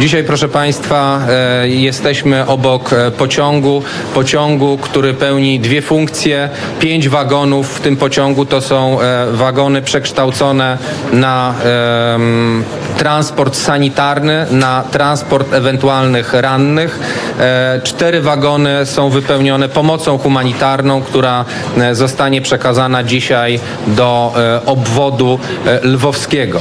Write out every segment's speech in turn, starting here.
Dzisiaj, proszę Państwa, e, jesteśmy obok e, pociągu, pociągu, który pełni dwie funkcje. Pięć wagonów w tym pociągu to są e, wagony przekształcone na transport sanitarny, na transport ewentualnych rannych. E, Cztery wagony są wypełnione pomocą humanitarną, która e, zostanie przekazana dzisiaj do e, obwodu lwowskiego.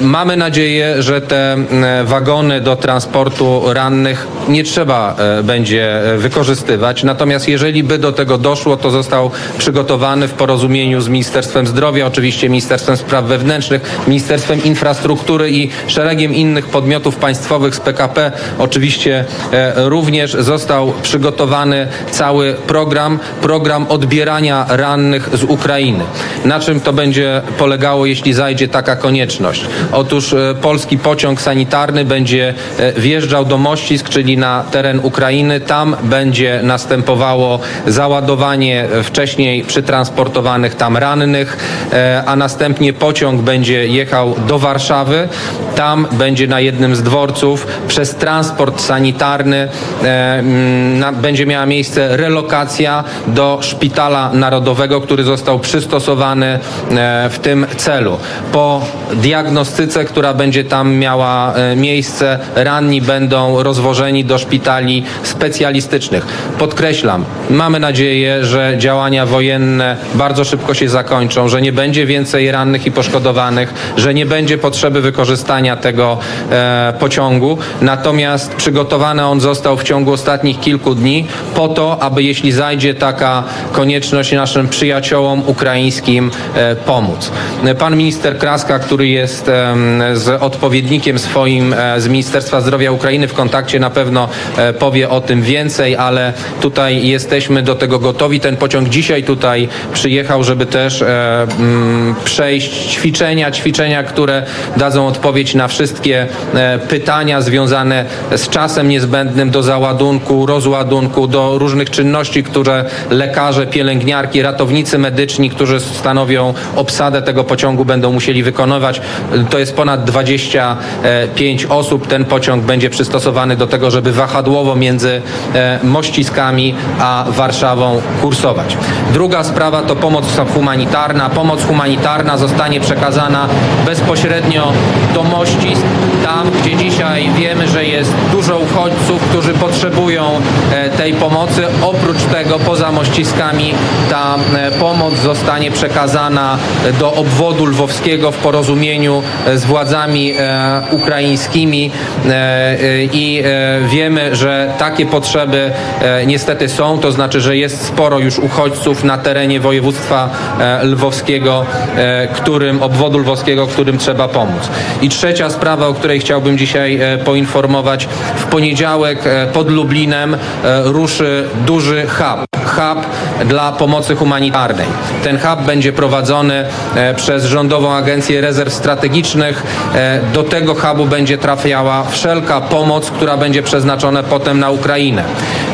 Mamy nadzieję, że te wagony do transportu rannych nie trzeba e, będzie e, wykorzystywać. Natomiast jeżeli by do tego doszło, to został przygotowany w porozumieniu z Ministerstwem Zdrowia, oczywiście Ministerstwem Spraw Wewnętrznych, Ministerstwem Infrastruktury i szeregiem innych podmiotów państwowych z PKP. Oczywiście e, również został przygotowany cały program, program odbierania rannych z Ukrainy. Na czym to będzie polegało, jeśli zajdzie taka konieczność? Otóż polski pociąg sanitarny będzie wjeżdżał do Mościsk, czyli na teren Ukrainy. Tam będzie następowało załadowanie wcześniej przytransportowanych tam rannych, e, a następnie pociąg będzie jechał do Warszawy. Tam będzie na jednym z dworców przez transport sanitarny e, będzie miała miejsce relokacja do szpitala narodowego, który został przystosowany e, w tym celu. Po diagnostyce, która będzie tam miała miejsce, ranni będą rozwożeni do szpitali specjalistycznych. Podkreślam, mamy nadzieję, że działania wojenne bardzo szybko się zakończą, że nie będzie więcej rannych i poszkodowanych, że nie będzie potrzeby wykorzystania tego e, pociągu. Natomiast przygotowany on został w ciągu ostatnich kilku dni po to, aby jeśli zajdzie taka konieczność naszym przyjaciołom ukraińskim e, pomóc. Pan minister Kraska, który jest em, z odpowiednikiem swoim e, z Ministerstwa Zdrowia Ukrainy w kontakcie, na pewno e, powie o tym więcej, ale tutaj jesteśmy do tego gotowi. Ten pociąg dzisiaj tutaj przyjechał, żeby też e, mm, przejść ćwiczenia, ćwiczenia, które dadzą odpowiedź na wszystkie e, pytania związane z czasem niezbędnym do załadunku, rozładunku, do różnych czynności, które lekarze, pielęgniarki, ratownicy medyczni, którzy stanowią obsadę tego pociągu, będą musieli wykonywać. To jest ponad 25 osób. Ten pociąg będzie przystosowany do tego, żeby wahadłowo między e, Mościskami a Warszawą kursować. Druga sprawa to pomoc humanitarna. Pomoc humanitarna zostanie przekazana bezpośrednio do Mościsk, tam gdzie dzisiaj wiemy, że jest dużo uchodźców, którzy potrzebują e, tej pomocy. Oprócz tego poza Mościskami ta e, pomoc zostanie przekazana do obwodu lwowskiego w porozumieniu e, z władzami e, ukraińskimi e, e, i e, wiemy, że takie potrzeby e, niestety są, to znaczy, że jest sporo już uchodźców na terenie województwa e, lwowskiego, e, którym, obwodu lwowskiego, którym trzeba pomóc. I trzecia sprawa, o której chciałbym dzisiaj e, poinformować. W poniedziałek e, pod Lublinem e, ruszy duży hub. Hub dla pomocy humanitarnej. Ten hub będzie prowadzony przez Rządową Agencję Rezerw Strategicznych. Do tego hubu będzie trafiała wszelka pomoc, która będzie przeznaczona potem na Ukrainę.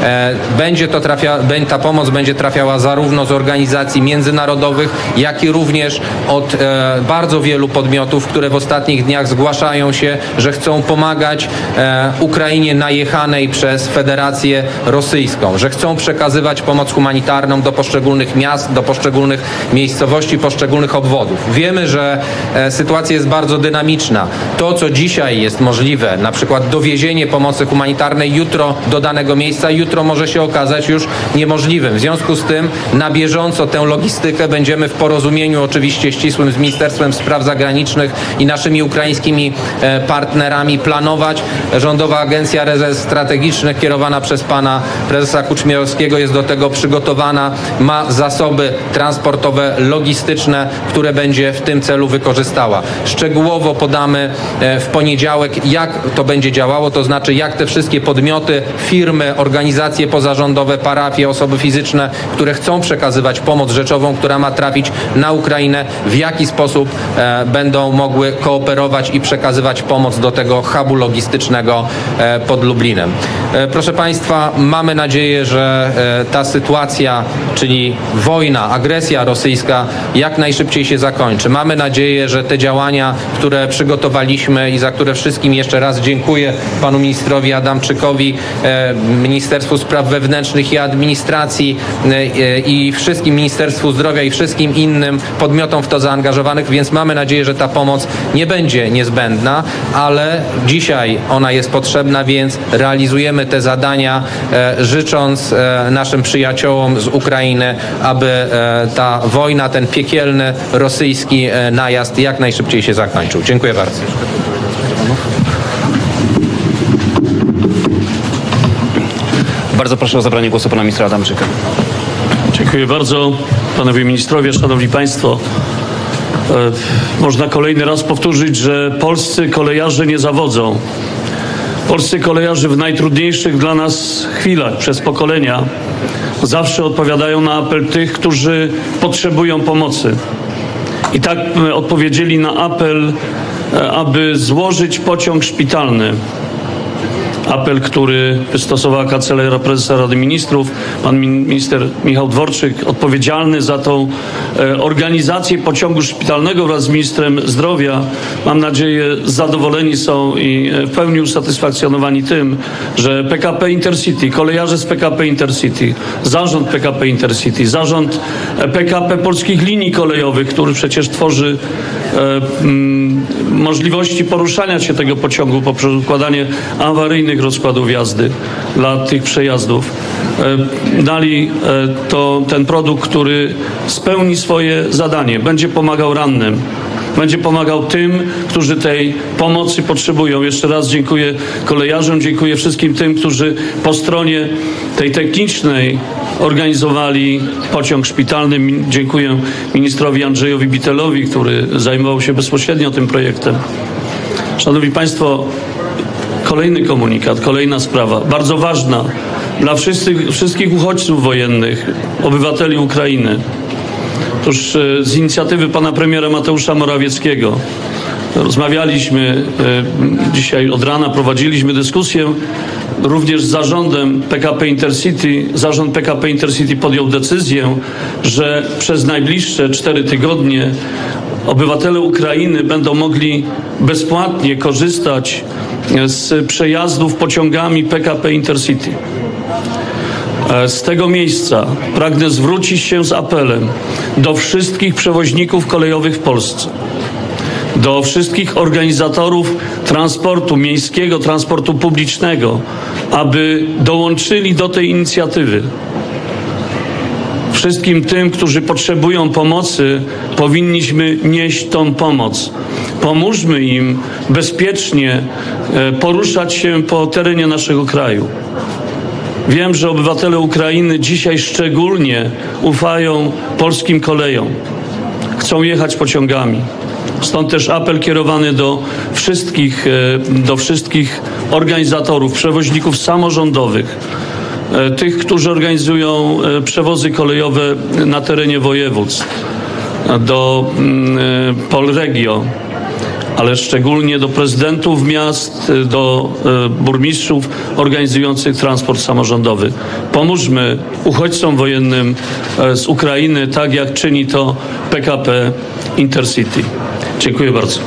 E, Będzie to trafia, ta pomoc będzie trafiała zarówno z organizacji międzynarodowych, jak i również od e, bardzo wielu podmiotów, które w ostatnich dniach zgłaszają się, że chcą pomagać e, Ukrainie najechanej przez Federację Rosyjską, że chcą przekazywać pomoc humanitarną do poszczególnych miast, do poszczególnych miejscowości, poszczególnych obwodów. Wiemy, że sytuacja jest bardzo dynamiczna. To, co dzisiaj jest możliwe, na przykład dowiezienie pomocy humanitarnej jutro do danego miejsca, jutro może się okazać już niemożliwym. W związku z tym na bieżąco tę logistykę będziemy w porozumieniu oczywiście ścisłym z Ministerstwem Spraw Zagranicznych i naszymi ukraińskimi e, partnerami planować. Rządowa Agencja Rezerw Strategicznych kierowana przez pana prezesa Kuczmierowskiego jest do tego przygotowana, ma zasoby transportowe, logistyczne, które będzie w tym celu wykorzystała. Szczegółowo podamy e, w poniedziałek, jak to będzie działało, to znaczy jak te wszystkie podmioty, firmy, organizacje pozarządowe, parafie, osoby fizyczne, które chcą przekazywać pomoc rzeczową, która ma trafić na Ukrainę, w jaki sposób e, będą mogły kooperować i przekazywać pomoc do tego hubu logistycznego e, pod Lublinem. E, proszę Państwa, mamy nadzieję, że e, ta sytuacja czyli wojna, agresja rosyjska jak najszybciej się zakończy. Mamy nadzieję, że te działania, które przygotowaliśmy i za które wszystkim jeszcze raz dziękuję panu ministrowi Adamczykowi, e, Ministerstwu Spraw Wewnętrznych i Administracji e, e, i wszystkim Ministerstwu Zdrowia i wszystkim innym podmiotom w to zaangażowanych, więc mamy nadzieję, że ta pomoc nie będzie niezbędna, ale dzisiaj ona jest potrzebna, więc realizujemy te zadania, e, życząc naszym przyjaciołom z Ukrainy, aby ta wojna, ten piekielny rosyjski najazd jak najszybciej się zakończył. Dziękuję bardzo. Bardzo proszę o zabranie głosu pana ministra Adamczyka. Dziękuję bardzo. Panowie ministrowie, szanowni państwo. E, Można kolejny raz powtórzyć, że polscy kolejarze nie zawodzą. Polscy kolejarze w najtrudniejszych dla nas chwilach przez pokolenia zawsze odpowiadają na apel tych, którzy potrzebują pomocy. I tak e, odpowiedzieli na apel, e, aby złożyć pociąg szpitalny apel, który wystosowała Kancelaria Prezesa Rady Ministrów, pan min- minister Michał Dworczyk, odpowiedzialny za tą e, organizację pociągu szpitalnego wraz z ministrem zdrowia. Mam nadzieję, zadowoleni są i e, w pełni usatysfakcjonowani tym, że PKP Intercity, kolejarze z PKP Intercity, zarząd PKP Intercity, zarząd e, PKP Polskich Linii Kolejowych, który przecież tworzy e, możliwości poruszania się tego pociągu poprzez układanie awaryjnych rozkładów jazdy dla tych przejazdów. E, Dali e, to, ten produkt, który spełni swoje zadanie, będzie pomagał rannym. Będzie pomagał tym, którzy tej pomocy potrzebują. Jeszcze raz dziękuję kolejarzom, dziękuję wszystkim tym, którzy po stronie tej technicznej organizowali pociąg szpitalny. Dziękuję ministrowi Andrzejowi Bitelowi, który zajmował się bezpośrednio tym projektem. Szanowni Państwo, kolejny komunikat, kolejna sprawa, bardzo ważna dla wszystkich, wszystkich uchodźców wojennych, obywateli Ukrainy. Otóż e, z inicjatywy pana premiera Mateusza Morawieckiego rozmawialiśmy e, dzisiaj od rana, prowadziliśmy dyskusję również z zarządem PKP Intercity. Zarząd PKP Intercity podjął decyzję, że przez najbliższe cztery tygodnie obywatele Ukrainy będą mogli bezpłatnie korzystać z przejazdów pociągami PKP Intercity. E, Z tego miejsca pragnę zwrócić się z apelem do wszystkich przewoźników kolejowych w Polsce, do wszystkich organizatorów transportu miejskiego, transportu publicznego, aby dołączyli do tej inicjatywy. Wszystkim tym, którzy potrzebują pomocy, powinniśmy nieść tą pomoc. Pomóżmy im bezpiecznie e, poruszać się po terenie naszego kraju. Wiem, że obywatele Ukrainy dzisiaj szczególnie ufają polskim kolejom. Chcą jechać pociągami. Stąd też apel kierowany do wszystkich, e, do wszystkich organizatorów, przewoźników samorządowych, e, tych, którzy organizują e, przewozy kolejowe na terenie województw, do mm, Polregio, ale szczególnie do prezydentów miast, y, do y, burmistrzów organizujących transport samorządowy. Pomóżmy uchodźcom wojennym e, z Ukrainy, tak jak czyni to PKP Intercity. Dziękuję bardzo.